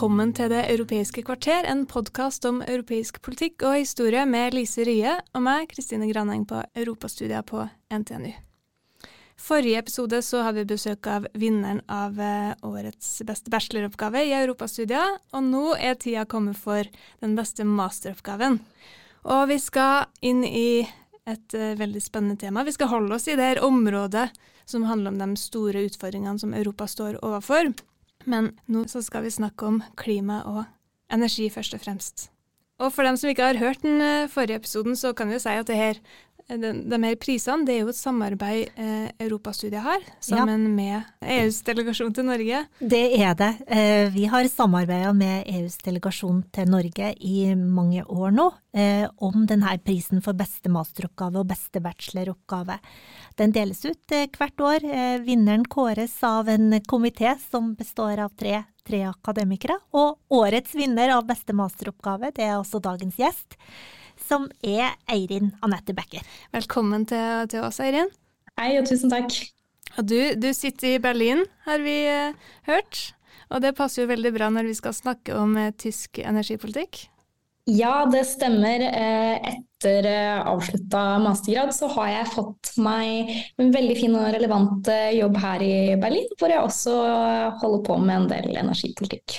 Velkommen til Det europeiske kvarter, en podkast om europeisk politikk og historie med Lise Rye og meg, Kristine Graneng, på europastudier på NTNU. Forrige episode så har vi besøk av vinneren av eh, årets beste bacheloroppgave i europastudier, og nå er tida kommet for den beste masteroppgaven. Og vi skal inn i et uh, veldig spennende tema. Vi skal holde oss i det her området som handler om de store utfordringene som Europa står overfor. Men nå så skal vi snakke om klima og energi først og fremst. Og for dem som ikke har hørt den uh, forrige episoden, så kan vi jo si at det her de, de her prisene det er jo et samarbeid eh, Europastudiet har, sammen ja. med EUs delegasjon til Norge. Det er det. Eh, vi har samarbeida med EUs delegasjon til Norge i mange år nå eh, om denne prisen for beste masteroppgave og beste bacheloroppgave. Den deles ut eh, hvert år. Eh, vinneren kåres av en komité som består av tre tre akademikere, og årets vinner av beste masteroppgave, det er også dagens gjest som er Eirin Anette Becker. Velkommen til, til, oss, Eirin. Hei, og tusen takk. Og du, du sitter i Berlin, har vi uh, hørt. Og det passer jo veldig bra når vi skal snakke om tysk energipolitikk. Ja, det stemmer. Eh, etter avslutta mastergrad så har jeg fått meg en veldig fin og relevant jobb her i Berlin, hvor jeg også holder på med en del energipolitikk.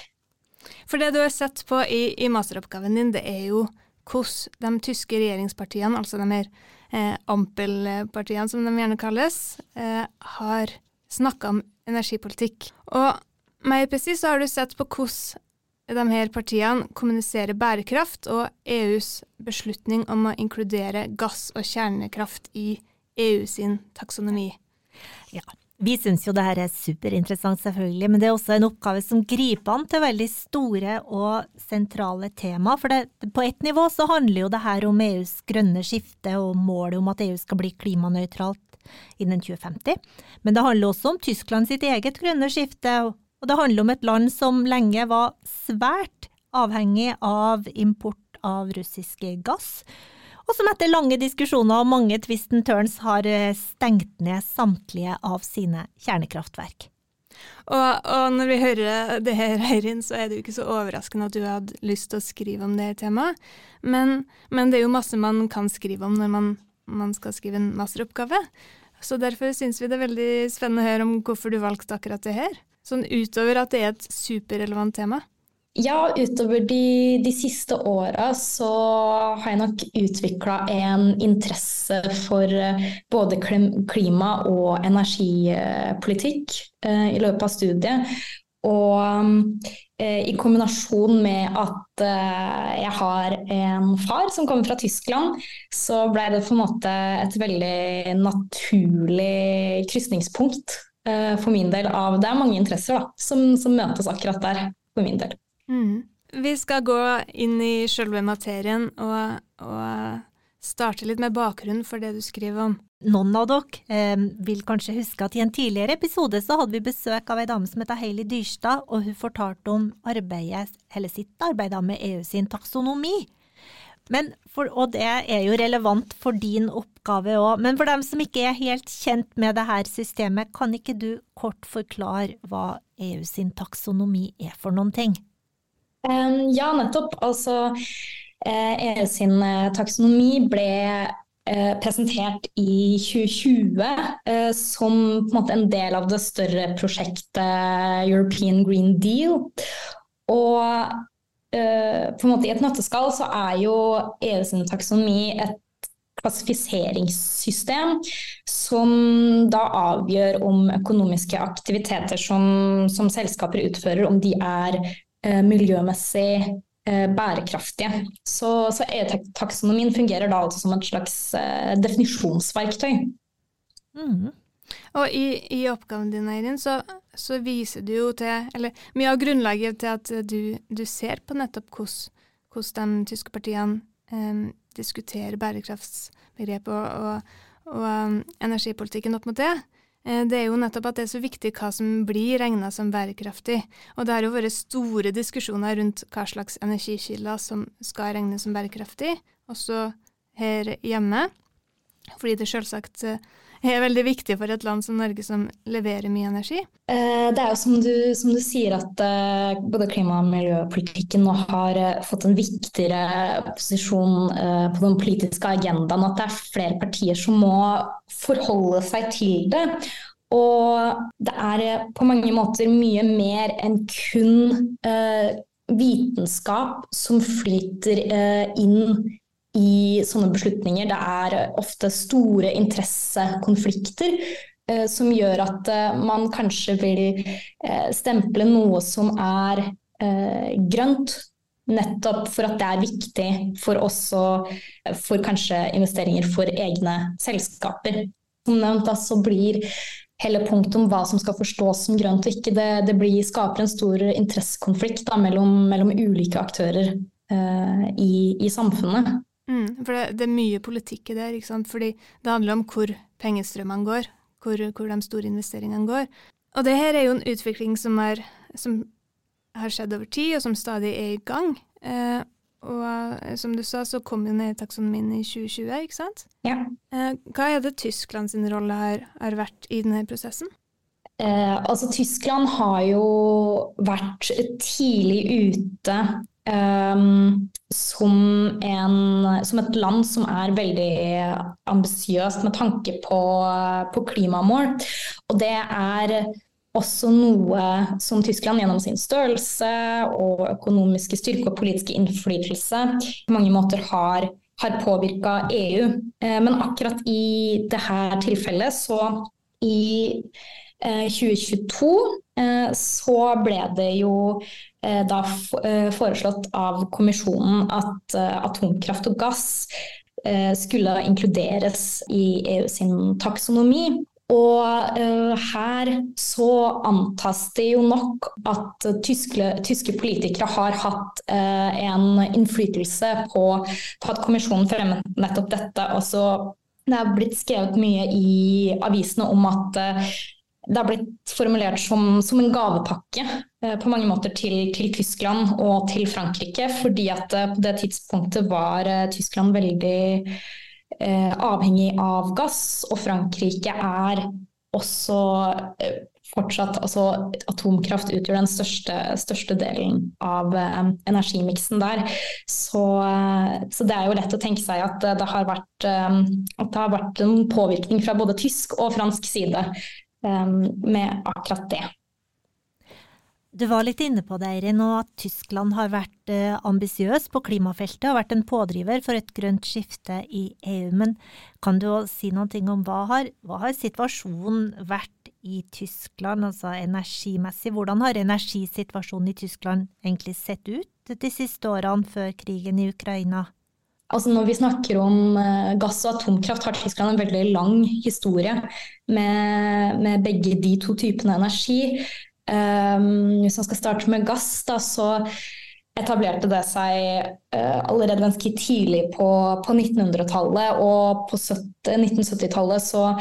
For det du har sett på i, i masteroppgaven din, det er jo hvordan de tyske regjeringspartiene, altså de her eh, Ampel-partiene som de gjerne kalles, eh, har snakka om energipolitikk. Og mer presis så har du sett på hvordan de her partiene kommuniserer bærekraft og EUs beslutning om å inkludere gass og kjernekraft i EU sin taksonomi. Ja, vi syns jo det her er superinteressant, selvfølgelig, men det er også en oppgave som griper an til veldig store og sentrale tema. For det, på ett nivå så handler jo det her om EUs grønne skifte og målet om at EU skal bli klimanøytralt innen 2050. Men det handler også om Tyskland sitt eget grønne skifte, og det handler om et land som lenge var svært avhengig av import av russisk gass og som etter lange diskusjoner og mange twist and turns har eh, stengt ned samtlige av sine kjernekraftverk. Og, og når vi hører det her, Eirin, så er det jo ikke så overraskende at du hadde lyst til å skrive om det temaet. Men, men det er jo masse man kan skrive om når man, man skal skrive en masteroppgave. Så derfor syns vi det er veldig spennende å høre om hvorfor du valgte akkurat det her. Sånn utover at det er et superrelevant tema. Ja, utover de, de siste åra så har jeg nok utvikla en interesse for eh, både klima- og energipolitikk eh, i løpet av studiet. Og eh, i kombinasjon med at eh, jeg har en far som kommer fra Tyskland, så ble det på en måte et veldig naturlig krysningspunkt for min del av Det er mange interesser da, som, som møtes akkurat der for min del. Mm. Vi skal gå inn i sjølve materien og, og, starte litt med bakgrunnen for det du skriver om. Noen av dere eh, vil kanskje huske at i en tidligere episode så hadde vi besøk av ei dame som heter Hailey Dyrstad, og hun fortalte om arbeidet, eller sitt arbeid med EU sin taksonomi. For, og det er jo relevant for din oppgave òg, men for dem som ikke er helt kjent med dette systemet, kan ikke du kort forklare hva EU sin taksonomi er for noen ting? Ja, nettopp. Altså, EU eh, e sin eh, taksonomi ble eh, presentert i 2020 som en, en, del av det større prosjektet European Green Deal. Og på en måte i et nøtteskall så er jo EU taksonomi et klassifiseringssystem som da avgjør om økonomiske aktiviteter som, som selskaper utfører, om de er Eh, miljømessig eh, bærekraftige. Så, så EU-taksonomien fungerer da altså som et slags eh, definisjonsverktøy. Mm. Og i, i oppgaven din, Eirin, så, så, viser du jo til Eller mye av grunnlaget til at du, du ser på nettopp hvordan de tyske partiene eh, diskuterer bærekraftsbegrepet og, og, og um, energipolitikken opp mot det. Eh, det er jo nettopp at det er så viktig hva som blir regna som bærekraftig. Og det har jo vært store diskusjoner rundt hva slags energikilder som skal regnes som bærekraftig, også her hjemme. Fordi det selvsagt eh, er veldig viktig for et land som Norge som leverer mye energi. Eh, det er jo som du, som du sier at både klima- og miljøpolitikken nå har fått en viktigere posisjon på den politiske agendaen. At det er flere partier som må forholde seg til det. Og det er på mange måter mye mer enn kun vitenskap som flyter inn i sånne beslutninger. Det er ofte store interessekonflikter eh, som gjør at eh, man kanskje vil eh, stemple noe som er eh, grønt, nettopp for at det er viktig for også for kanskje investeringer for egne selskaper. Som nevnt da, så blir hele punktet om hva som skal forstås som grønt og ikke, det, det blir, skaper en stor interessekonflikt da, mellom, mellom, ulike aktører eh, i, i samfunnet. Mm, for det, det, er mye politikk i det, ikke sant? fordi det handler om hvor pengestrømmene går, hvor, hvor, de store investeringene går. Og det her er jo en utvikling som, er, som har skjedd over tid, og som stadig er i gang. Eh, og eh, som du sa, så kom jo ned taksonomien i 2020, ikke sant? Ja. Eh, hva er det Tyskland sin rolle har, har vært i denne prosessen? Eh, altså Tyskland har jo vært tidlig ute Um, som, en, som, et land som er veldig ambisiøst med tanke på, på, klimamål. Og det er også noe som Tyskland gjennom sin størrelse og økonomiske styrke og politiske innflytelse på mange måter har, har påvirka EU. Uh, men akkurat i dette tilfellet, så i 2022 eh, eh, så ble det jo eh, da foreslått av kommisjonen at atomkraft og gass skulle inkluderes i EU sin taksonomi. Og her så antas det jo nok at tyske, tyske politikere har hatt en innflytelse på, på, at kommisjonen fremmet nettopp dette. Også det er blitt skrevet mye i avisene om at det har blitt formulert som, som en gavepakke eh, på mange måter til, til, Tyskland og til Frankrike. Fordi at eh, på det tidspunktet var eh, Tyskland veldig avhengig av gass, og Frankrike er også fortsatt altså Atomkraft utgjør den største, største delen av energimiksen der. Så, så, det er jo lett å tenke seg at det har vært, at det har vært en påvirkning fra både tysk og fransk side med akkurat det. Du var litt inne på det, Eirin, at Tyskland har vært eh, ambisiøs på klimafeltet og vært en pådriver for et grønt skifte i EU. Men kan du si noe om hva har, hva har situasjonen vært i Tyskland, altså energimessig? Hvordan har energisituasjonen i Tyskland egentlig sett ut de siste årene før krigen i Ukraina? Altså når vi snakker om eh, gass og atomkraft, har Tyskland en veldig lang historie med, med begge de to typene energi. Um, hvis man skal starte med gass, da, så etablerte det seg uh, allerede ganske tidlig på, på 1900-tallet. Og på 1970-tallet så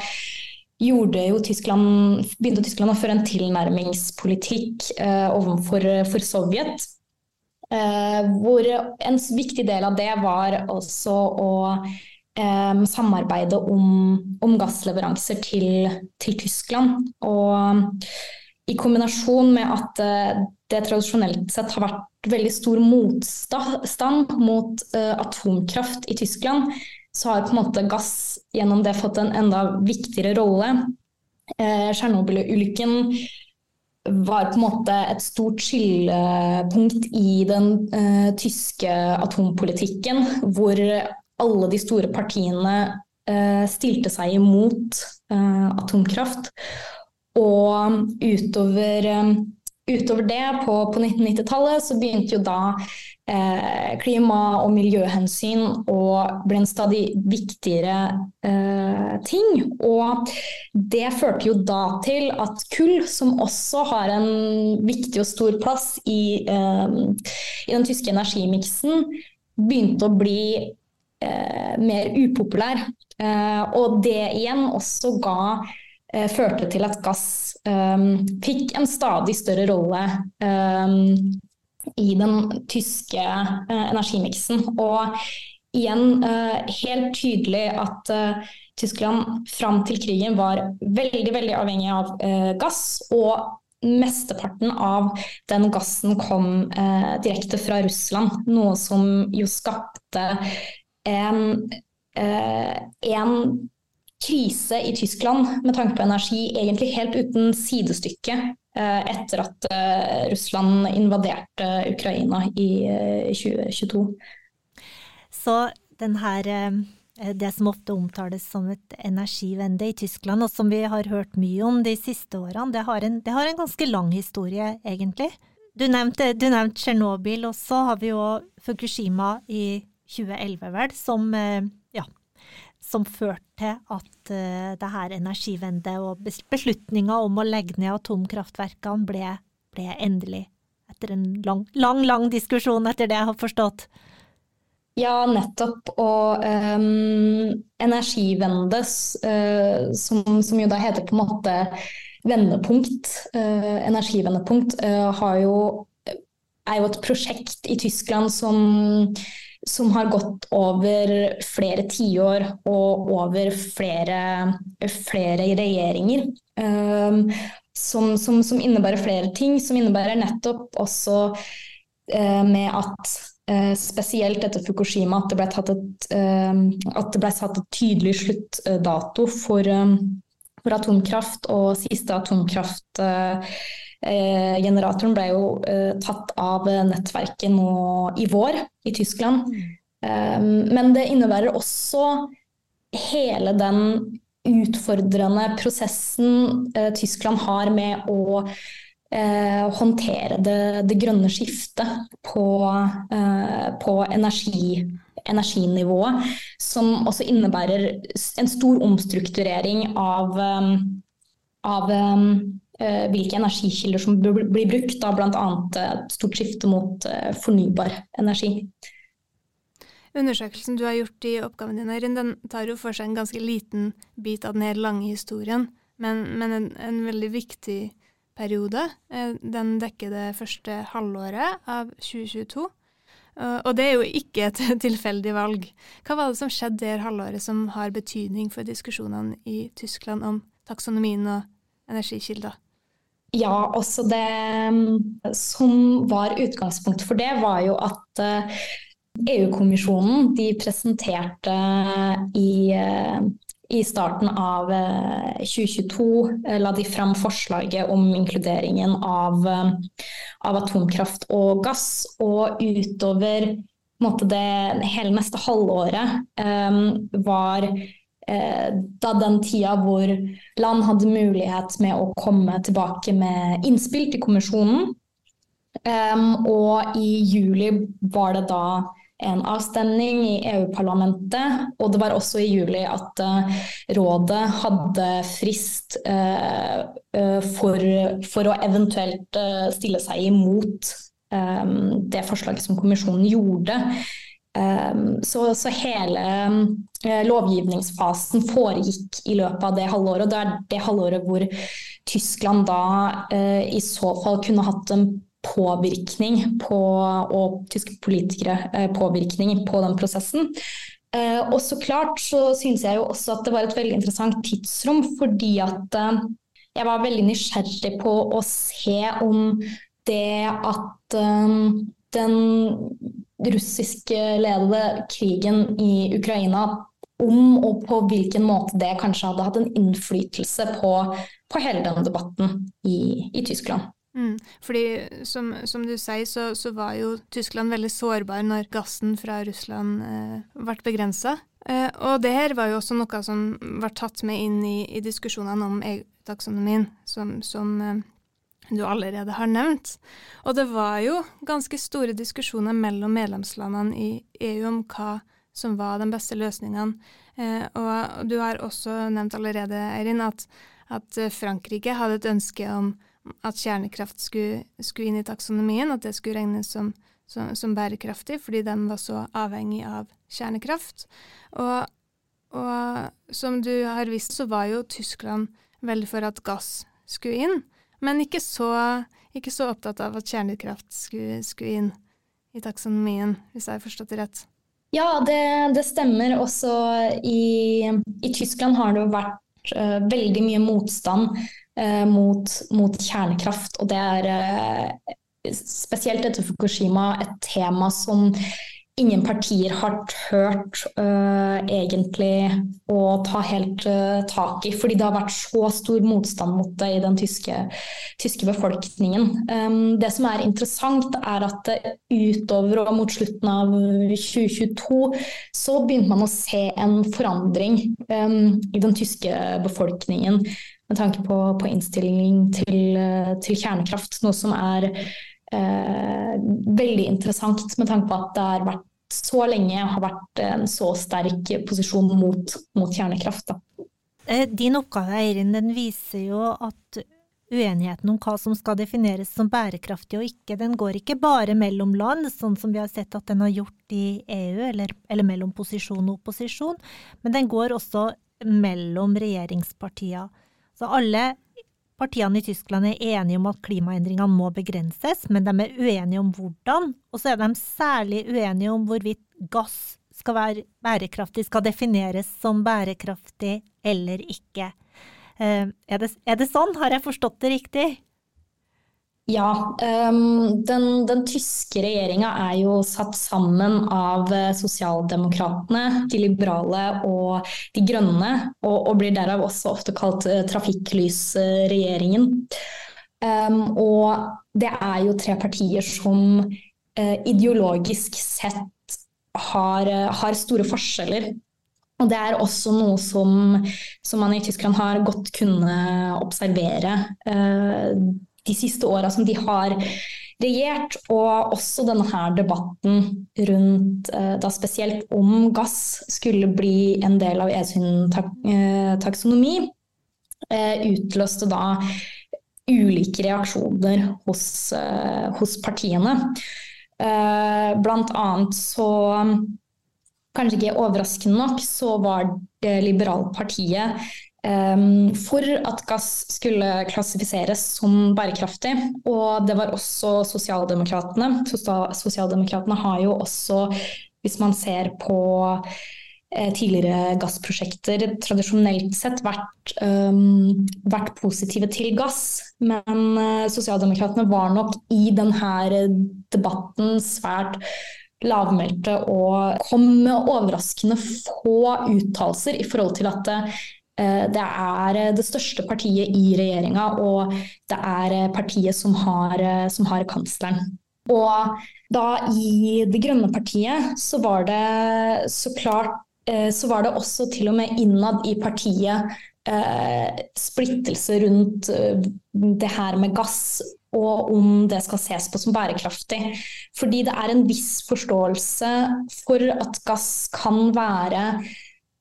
Tyskland, begynte Tyskland å føre en tilnærmingspolitikk uh, overfor Sovjet. Eh, hvor en viktig del av det var også å eh, samarbeide om, om gassleveranser til, til, Tyskland. Og i kombinasjon med at eh, det tradisjonelt sett har vært veldig stor motstand mot eh, atomkraft i Tyskland, så har på en måte gass gjennom det fått en enda viktigere rolle. Tsjernobyl-ulykken var på en måte et stort skillepunkt i den uh, tyske atompolitikken, hvor alle de store partiene uh, stilte seg imot uh, atomkraft. Og utover utover det, på, på 1990-tallet, så begynte jo da eh, klima- og miljøhensyn å bli en stadig viktigere eh, ting. Og det førte jo da til at kull, som også har en viktig og stor plass i, eh, i den tyske energimiksen, begynte å bli eh, mer upopulær. Eh, og det igjen også ga førte til at gass um, fikk en stadig større rolle um, i den tyske uh, energimiksen. Og igjen uh, helt tydelig at uh, Tyskland fram til krigen var veldig, veldig avhengig av gass. og Mesteparten av den gassen kom direkte fra Russland, noe som jo skapte en, en krise i Tyskland med tanke på energi egentlig helt uten sidestykke eh, etter at eh, Russland invaderte Ukraina i 2022. Eh, Så den her, det som ofte omtales som et energivende i Tyskland, og som vi har hørt mye om de siste årene, det har en, det har en ganske lang historie, egentlig. Du nevnte, du nevnte Tsjernobyl, og så har vi jo Fukushima i 2011, vel, som som førte til at uh, det her energivendet og beslutninga om å legge ned atomkraftverkene ble, ble endelig. Etter en lang, lang, lang diskusjon, etter det jeg har forstått. Ja, nettopp. Og um, energivendet, uh, som, som, jo da heter på en måte vendepunkt, uh, energivendepunkt, har jo, er jo et prosjekt i Tyskland som som har gått over flere tiår og over flere, flere regjeringer. Um, som, som, som, innebærer flere ting, som innebærer nettopp også uh, med at uh, spesielt etter Fukushima at det ble, et, uh, at det ble satt et tydelig sluttdato for, um, for atomkraft, og siste atomkraft Eh, generatoren ble jo eh, tatt av nettverket nå i vår i Tyskland. Mm. men det innebærer også hele den utfordrende prosessen eh, Tyskland har med å eh, håndtere det, det, grønne skiftet på, eh, på energi, energinivået. Som også innebærer en stor omstrukturering av, av Eh, hvilke energikilder som blir brukt, bl.a. et stort skifte mot eh, fornybar energi. Undersøkelsen du har gjort i oppgaven din, Eirin, den tar jo for seg en ganske liten bit av den her lange historien, men, men en, en, veldig viktig periode. Eh, den dekker det første halvåret av 2022. Og det er jo ikke et tilfeldig valg. Hva var det som skjedde det halvåret som har betydning for diskusjonene i Tyskland om taksonomien og energikilder? Ja, også det mm, som var utgangspunktet for det, var jo at EU-kommisjonen eh, e de presenterte i, eh, i starten av 2022 eh, la de fram forslaget om inkluderingen av, av atomkraft og gass. Og utover måte, det hele neste halvåret um, var Eh, da den tida hvor land hadde mulighet med å komme tilbake med innspill til kommisjonen. Og i juli var det da en avstemning i EU-parlamentet. Og det var også i juli at uh, rådet hadde frist uh, uh, for, for, å eventuelt stille seg imot um, det forslaget som kommisjonen gjorde. Ehm, så, så, hele eh, lovgivningsfasen foregikk i løpet av det halvåret. Og det er det halvåret hvor Tyskland da eh, i så fall kunne hatt en påvirkning på, og tyske politikere eh, påvirkning på den prosessen. og så klart så syns jeg jo også at det var et veldig interessant tidsrom, fordi at jeg var veldig nysgjerrig på å se om det at den russiskledede krigen i Ukraina, om og på hvilken måte det kanskje hadde hatt en innflytelse på, på hele den debatten i, i Tyskland. Mm, fordi som, som, du sier, så, så, var jo Tyskland veldig sårbar når gassen fra Russland eh, ble begrensa. Eh, og det her var jo også noe som var tatt med inn i, i diskusjonene om EU-taksonomien, som, som eh, du allerede har nevnt. Og det var jo ganske store diskusjoner mellom medlemslandene i EU om hva som var de beste løsningene. Eh, og du har også nevnt allerede, Eirin, at, at Frankrike hadde et ønske om at kjernekraft skulle, skulle, inn i taksonomien, at det skulle regnes som, som, som bærekraftig, fordi den var så avhengig av kjernekraft. Og, og som du har visst, så var jo Tyskland veldig for at gass skulle inn men ikke så, ikke så opptatt av at kjernekraft skulle, skulle, inn i taksonomien, hvis jeg har forstått det rett. Ja, det, det stemmer. Også i, i, Tyskland har det vært uh, veldig mye motstand uh, mot, mot, kjernekraft. Og det er uh, spesielt etter Fukushima et tema som ingen partier har tørt uh, egentlig å ta helt uh, tak i, fordi det har vært så stor motstand mot det i den tyske, tyske befolkningen. Um, det som er interessant, er at utover og mot slutten av 2022 så begynte man å se en forandring um, i den tyske befolkningen med tanke på, på innstilling til, til, kjernekraft, noe som er eh, veldig interessant med tanke på at det har vært så lenge har vært en så sterk posisjon mot, mot kjernekraft. Da. Eh, din oppgave Eirin, den viser jo at uenigheten om hva som skal defineres som bærekraftig og ikke, den går ikke bare mellom land, sånn som vi har sett at den har gjort i EU, eller, eller mellom posisjon og opposisjon, men den går også mellom regjeringspartiene. Så alle Partiene i Tyskland er enige om at klimaendringene må begrenses, men de er uenige om hvordan. Og så er de særlig uenige om hvorvidt gass skal være bærekraftig, skal defineres som bærekraftig eller ikke. Eh, er det, er det sånn? Har jeg forstått det riktig? Ja, um, den, den, tyske regjeringa er jo satt sammen av eh, sosialdemokratene, de liberale og de grønne, og, og blir derav også ofte kalt uh, trafikklysregjeringen. Um, og det er jo tre partier som uh, ideologisk sett har, har, store forskjeller. Og det er også noe som, som man i Tyskland har godt kunne observere de siste åra som de har regjert, og også denne her debatten rundt eh, da spesielt om gass skulle bli en del av EUs eh, taksonomi, eh, utløste da ulike reaksjoner hos, hos partiene. Blant annet så Kanskje ikke overraskende nok, så var det liberalpartiet for at gass skulle klassifiseres som bærekraftig. Og det var også sosialdemokratene. Sosialdemokratene har jo også, hvis man ser på eh, tidligere gassprosjekter, tradisjonelt sett vært, um, vært positive til gass. Men uh, sosialdemokratene var nok i denne debatten svært lavmælte og kom med overraskende få uttalelser i forhold til at Eh, det er eh, det største partiet i regjeringa, og det er eh, partiet som har, som har kansleren. Og da i Det grønne partiet så var det så klart så var det også til og med innad i partiet eh, splittelse rundt det her med gass, og om det skal ses på som bærekraftig. Fordi det er en viss forståelse for at gass kan være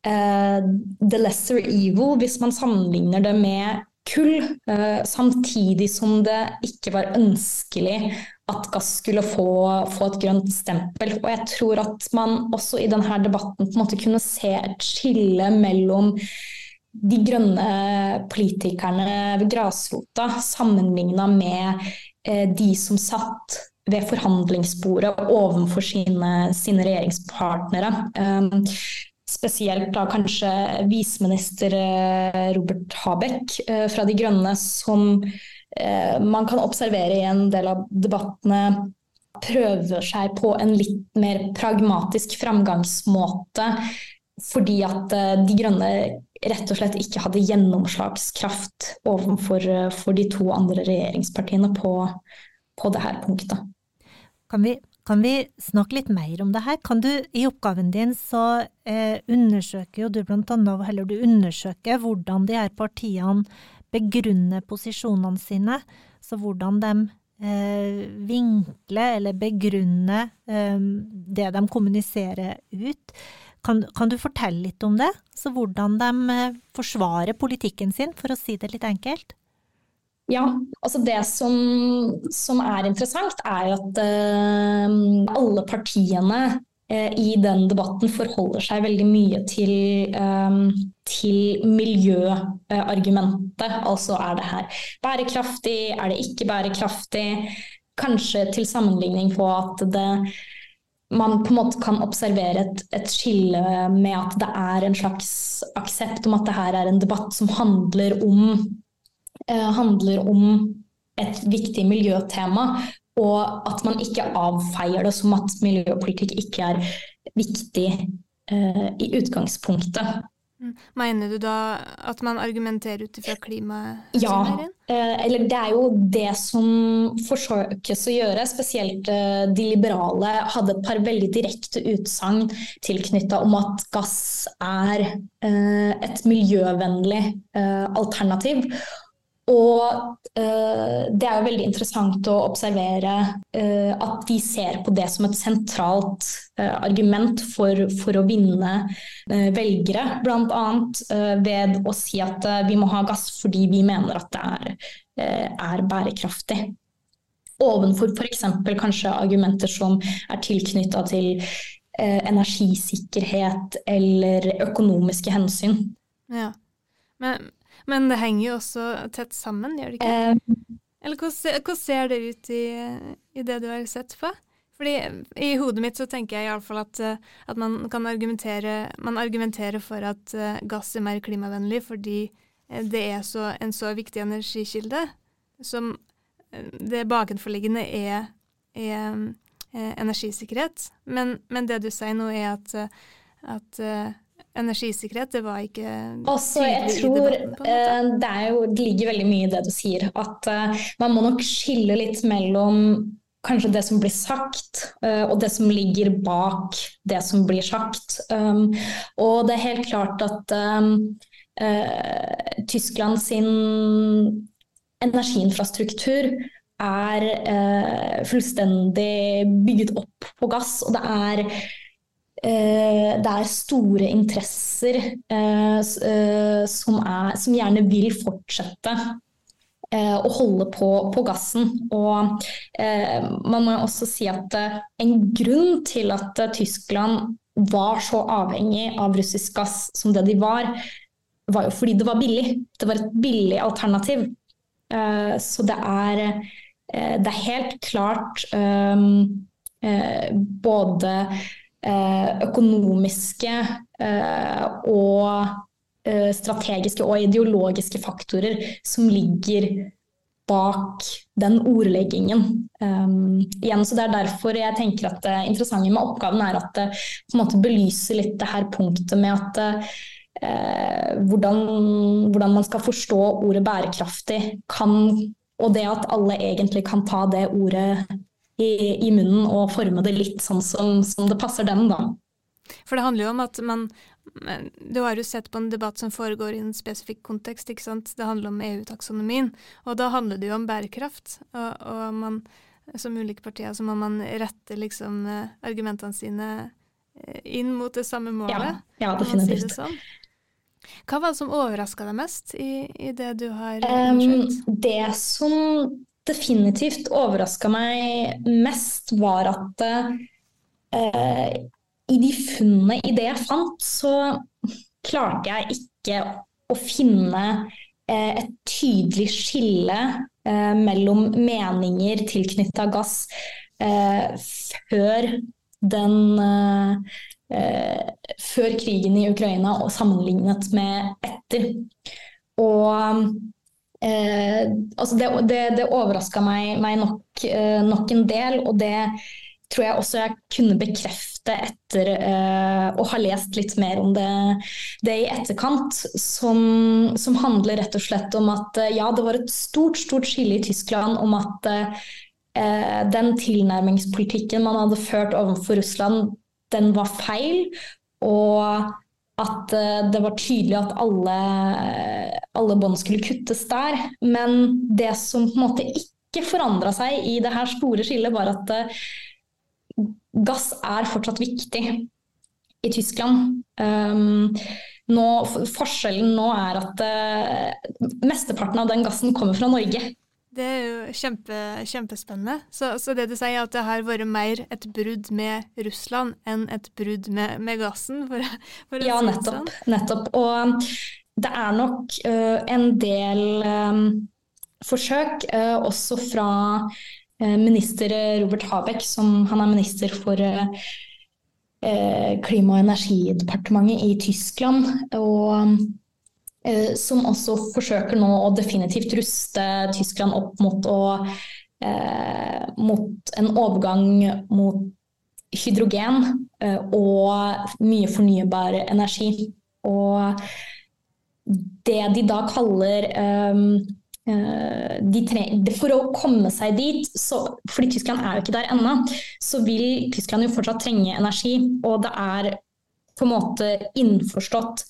uh, the lesser evil hvis man sammenligner det med kull, uh, samtidig som det ikke var ønskelig at gass skulle få, få, et grønt stempel. Og jeg tror at man også i denne debatten på en måte kunne se et skille mellom de grønne politikerne ved grasrota sammenligna med eh, de som satt ved forhandlingsbordet overfor sine, sine regjeringspartnere. Um, spesielt da kanskje viseminister eh, Robert Habeck eh, fra De Grønne, som eh, man kan observere i en del av debattene prøver seg på en litt mer pragmatisk framgangsmåte. Fordi at De Grønne rett og slett ikke hadde gjennomslagskraft overfor de to andre regjeringspartiene på, på det her punktet. Kan vi kan vi snakke litt mer om det her? Kan du, I oppgaven din så eh, undersøker jo du blant du undersøker hvordan de her partiene begrunner posisjonene sine. Så hvordan de eh, vinkler eller begrunner eh, det de kommuniserer ut. Kan, kan, du fortelle litt om det? Så hvordan de eh, forsvarer politikken sin, for å si det litt enkelt? Ja, altså Det som, som er interessant, er at uh, alle partiene uh, i den debatten forholder seg veldig mye til, um, til miljøargumentet. Altså er det her bærekraftig, er det ikke bærekraftig? Kanskje til sammenligning på at det man på en måte kan observere et, et, skille med at det er en slags aksept om at det her er en debatt som handler om, eh, handler om et viktig miljøtema, og at man ikke avfeier det som at miljøpolitikk ikke er viktig eh, i utgangspunktet. Mm. Mener du da at man argumenterer ut ifra klimaet? Ja, eh, eller det er jo det som forsøkes å gjøre. Spesielt eh, de liberale hadde et par veldig direkte utsagn tilknytta om at gass er eh, et miljøvennlig alternativ. Og uh, det er jo veldig interessant å observere uh, at de ser på det som et sentralt uh, argument for, for, å vinne velgere, bl.a. ved å si at vi må ha gass fordi vi mener at det er, er bærekraftig. Ovenfor f.eks. kanskje argumenter som er tilknytta til energisikkerhet eller økonomiske hensyn. Ja, men men det henger jo også tett sammen, gjør det ikke? Um, Eller hvordan, hvordan, ser det ut i, i, det du har sett på? Fordi I hodet mitt så tenker jeg iallfall at, at man kan argumentere Man argumenterer for at uh, gass er mer klimavennlig fordi eh, det er så, en så viktig energikilde. Som eh, det bakenforliggende er, er, er energisikkerhet. Men, men, det du sier nå, er at, at energisikkerhet, det var ikke Også, jeg tror debatten, uh, det, jo, det, ligger veldig mye i det du sier. At uh, man må nok skille litt mellom kanskje det som blir sagt, uh, og det som ligger bak det som blir sagt. Um, og det er helt klart at um, Tyskland sin energiinfrastruktur er fullstendig bygget opp på gass, og det er Eh, det er store interesser eh, eh, som, er, som gjerne vil fortsette å holde på, på gassen. Og eh, man må også si at en grunn til at Tyskland var så avhengig av russisk gass som det de var, var jo fordi det var billig. Det var et billig alternativ. Eh, så det er, eh, det er helt klart både Eh, økonomiske eh, og eh, strategiske og ideologiske faktorer som ligger bak den ordleggingen. Um, igjen, så Det er derfor jeg tenker at det interessante med oppgaven er at det på en måte belyser litt det her punktet med at uh, hvordan, hvordan, man skal forstå ordet bærekraftig kan, og det at alle egentlig kan ta det ordet i, i, munnen og forme det litt sånn som, som, det passer dem, da. For det handler jo om at man Du har jo sett på en debatt som foregår i en spesifikk kontekst, ikke sant. Det handler om EU-taksonomien, og da handler det jo om bærekraft. Og, og man, som ulike partier så må man rette liksom eh, argumentene sine eh, inn mot det samme målet. Ja, ja definitivt. Si sånn. Hva var det som overraska deg mest i, i, det du har undersøkt? Um, det som definitivt overraska meg mest, var at eh, i de funnene i det jeg fant, så klarte jeg ikke å finne eh, et tydelig skille eh, mellom meninger tilknytta gass eh, før den eh, før krigen i Ukraina og sammenlignet med etter. Og Eh, altså det det, det overraska meg, meg nok, eh, nok, en del, og det tror jeg også jeg kunne bekrefte etter eh, å ha lest litt mer om det, det i etterkant. Som, som, handler rett og slett om at eh, ja, det var et stort, stort skille i Tyskland om at eh, den tilnærmingspolitikken man hadde ført overfor Russland, den var feil. Og at eh, det var tydelig at alle, alle bånd skulle kuttes der. Men det som på en måte ikke forandra seg i det her store skillet, var at uh, gass er fortsatt viktig i Tyskland. Um, nå, forskjellen nå er at uh, mesteparten av den gassen kommer fra Norge. Det er jo kjempe, kjempespennende. Så, så, det du sier, er at det har vært mer et brudd med Russland enn et brudd med, med gassen? For, for ja, nettopp, sånn. nettopp. Og det er nok uh, en del um, forsøk, uh, også fra uh, minister Robert Habeck, som han er minister for Klima- og energidepartementet i Tyskland. og som også forsøker nå å definitivt ruste Tyskland opp mot, å, eh, mot en overgang mot hydrogen eh, og mye fornybar energi. Og det de da kaller eh, de for å komme seg dit, så, fordi Tyskland er jo ikke der ennå, så vil Tyskland jo fortsatt trenge energi. Og det er på en måte innforstått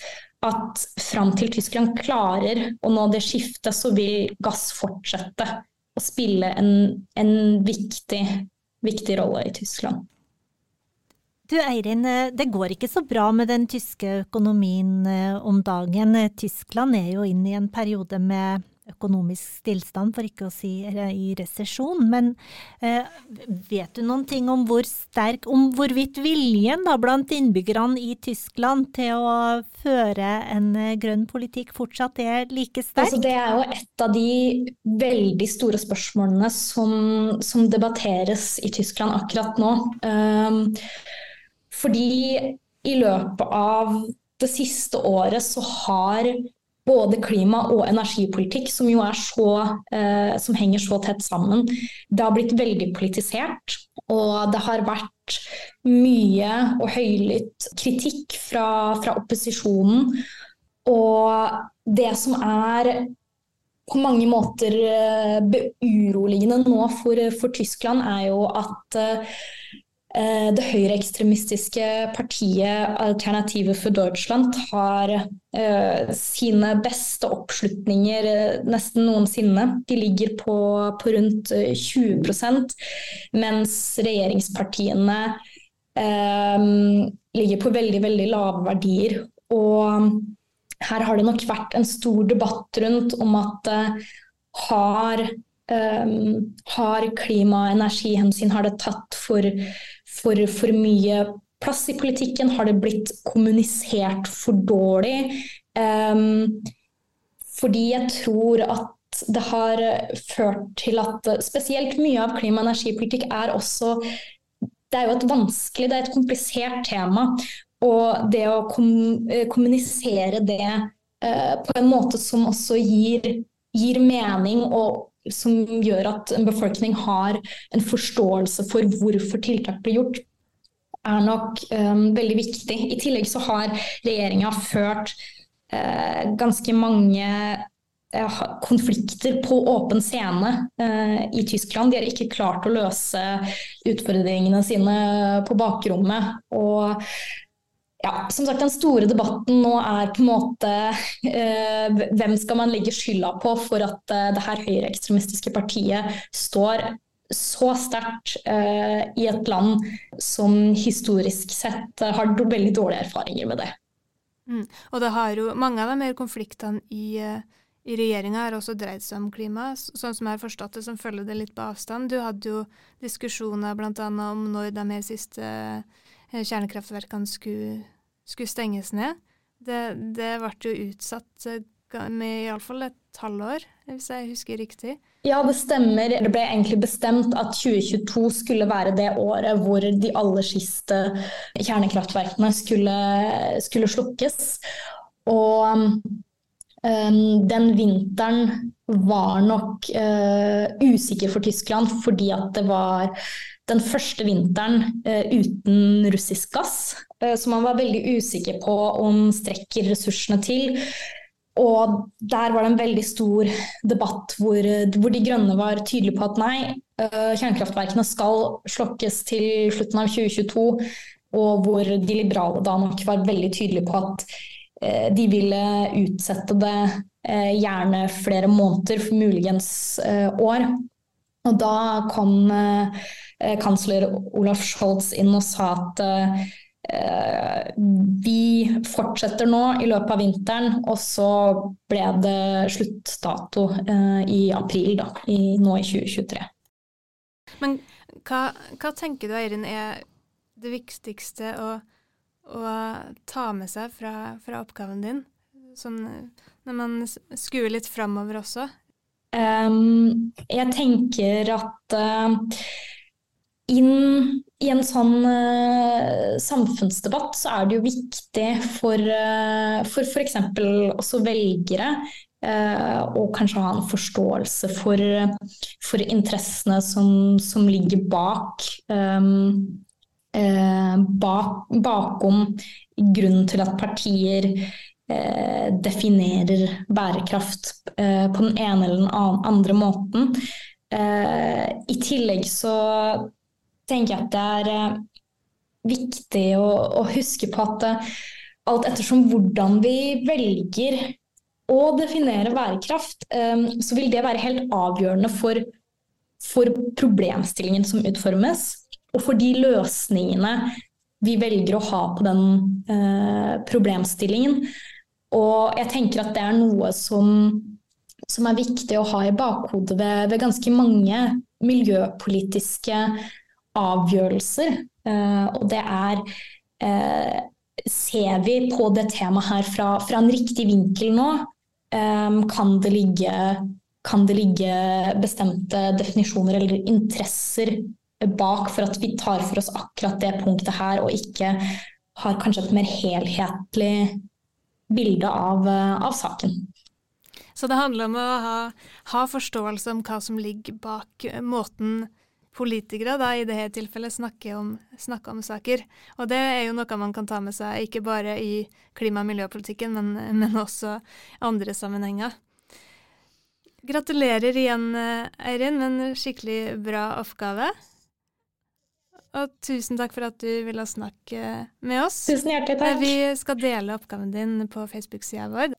at fram til Tyskland klarer å nå det skiftet, så vil gass fortsette å spille en, en viktig, viktig rolle i Tyskland. Du Eirin, det går ikke så bra med den tyske økonomien eh, om dagen. Tyskland er jo inne i en periode med økonomisk stillstand, for ikke å si i resesjon. Men eh, vet du noen ting om hvor sterk, om hvorvidt viljen da, blant innbyggerne i Tyskland til å føre en eh, grønn politikk fortsatt er like sterk? Altså, det er jo et av de veldig store spørsmålene som, som debatteres i Tyskland akkurat nå. Um, fordi i løpet av det siste året så har både klima- og energipolitikk, som jo er så, eh, som henger så tett sammen. Det har blitt veldig politisert, og det har vært mye og høylytt kritikk fra, fra opposisjonen. Og det som er på mange måter beuroligende nå for, for Tyskland, er jo at eh, Eh, det høyreekstremistiske partiet Alternative for Deutschland har uh, sine beste oppslutninger uh, nesten noensinne. De ligger på, på rundt 20 mens regjeringspartiene uh, ligger på veldig, veldig lave verdier. Og her har det nok vært en stor debatt rundt om at har Um, har klima- og energihensyn har det tatt for for, for mye plass i politikken? Har det blitt kommunisert for dårlig? Um, fordi jeg tror at det har ført til at spesielt mye av klima- og energipolitikk er også Det er jo et vanskelig, det er et komplisert tema. Og det å kom, eh, kommunisere det uh, på en måte som også gir, gir mening og som gjør at en befolkning har en forståelse for hvorfor tiltak blir gjort, er nok um, veldig viktig. I tillegg så har regjeringa ført uh, ganske mange uh, konflikter på åpen scene uh, i Tyskland. De har ikke klart å løse utfordringene sine på bakrommet. Og ja, som sagt, Den store debatten nå er på en måte eh, hvem skal man legge skylda på for at eh, det her høyreekstremistiske partiet står så sterkt eh, i et land som historisk sett har veldig dårlige erfaringer med det. Mm. Og det har jo, Mange av de mer konfliktene i, eh, i regjeringa har også dreid seg om klima, sånn som jeg har forstått det, som følger det litt på avstand. Du hadde jo diskusjoner bl.a. om når de her siste Eh, kjernekraftverkene skulle, skulle stenges ned. Det, det ble jo utsatt eh, med iallfall et halvår, hvis jeg husker riktig. Ja, det stemmer. Det ble egentlig bestemt at 2022 skulle være det året hvor de aller siste kjernekraftverkene skulle, skulle slukkes. Og um, den vinteren var nok uh, usikker for Tyskland fordi at det var den første vinteren uh, uten russisk gass. Uh, så man var veldig usikker på om strekker ressursene til. Og der var det en veldig stor debatt hvor, hvor de grønne var tydelige på at nei, uh, kjernekraftverkene skal slokkes til slutten av 2022. Og hvor de liberale da nok var veldig tydelige på at de ville utsette det gjerne flere måneder, muligens år. Og da kom eh, kansler Olaf Scholz inn og sa at eh, vi fortsetter nå i løpet av vinteren, og så ble det sluttdato eh, i april da, i, nå i 2023. Men hva, hva tenker du Eirin er det viktigste å, å ta med seg fra, fra oppgaven din? Sånn, når man skuer litt framover også? Um, jeg tenker at uh, inn i en sånn uh, samfunnsdebatt så er det jo viktig for uh, for f.eks. også velgere uh, å kanskje ha en forståelse for, for interessene som, som, ligger bak, um, bak bakom grunnen til at partier definerer bærekraft på den ene eller den andre måten. I tillegg så tenker jeg at det er viktig å, å huske på at alt ettersom hvordan vi velger å definere bærekraft, så vil det være helt avgjørende for, for problemstillingen som utformes, og for de løsningene vi velger å ha på den eh, problemstillingen. Og jeg tenker at det er noe som, som er viktig å ha i bakhodet ved, ved ganske mange miljøpolitiske avgjørelser. Uh, og det er uh, Ser vi på det temaet her fra, fra en riktig vinkel nå? Um, kan, det ligge, kan det ligge bestemte definisjoner eller interesser bak for at vi tar for oss akkurat det punktet her, og ikke har kanskje et mer helhetlig bilde av, eh, av, saken. Så det handler om å ha, ha, forståelse om hva som ligger bak måten politikere da, i dette tilfellet snakker om, snakker om, saker. Og det er jo noe man kan ta med seg, ikke bare i klima- og miljøpolitikken, men, men også andre sammenhenger. Gratulerer igjen, Eirin, med en skikkelig bra oppgave. Og tusen takk for at du ville snakke med oss. Tusen hjertelig takk. Vi skal dele oppgaven din på Facebook-sida vår.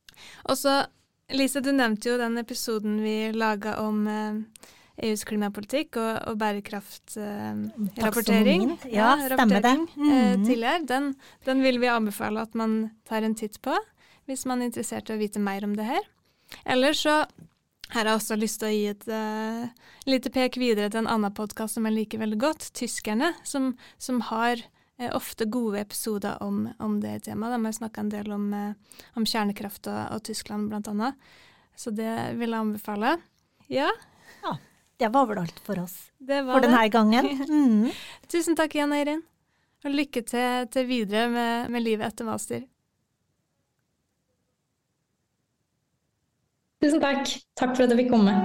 Og så, Lise, du nevnte jo den episoden vi laga om eh, EUs klimapolitikk og, og bærekraftrapportering. Eh, ja, ja, stemmer det. Eh, tidligere. Den, den, vil vi anbefale at man tar en titt på, hvis man er interessert i å vite mer om det her. Ellers så her har jeg også lyst til å gi et uh, lite pek videre til en annen podkast som jeg liker veldig godt, Tyskerne, som, som har uh, ofte gode episoder om, om det temaet. De har snakka en del om, uh, om kjernekraft og, og, Tyskland, annet. Så det vil jeg anbefale. Ja. Det var vel alt for oss for denne gangen. Mm. Tusen takk igjen, Eirin. Og lykke til, til videre med, med livet etter master. Tusen takk. Takk for at jeg fikk komme.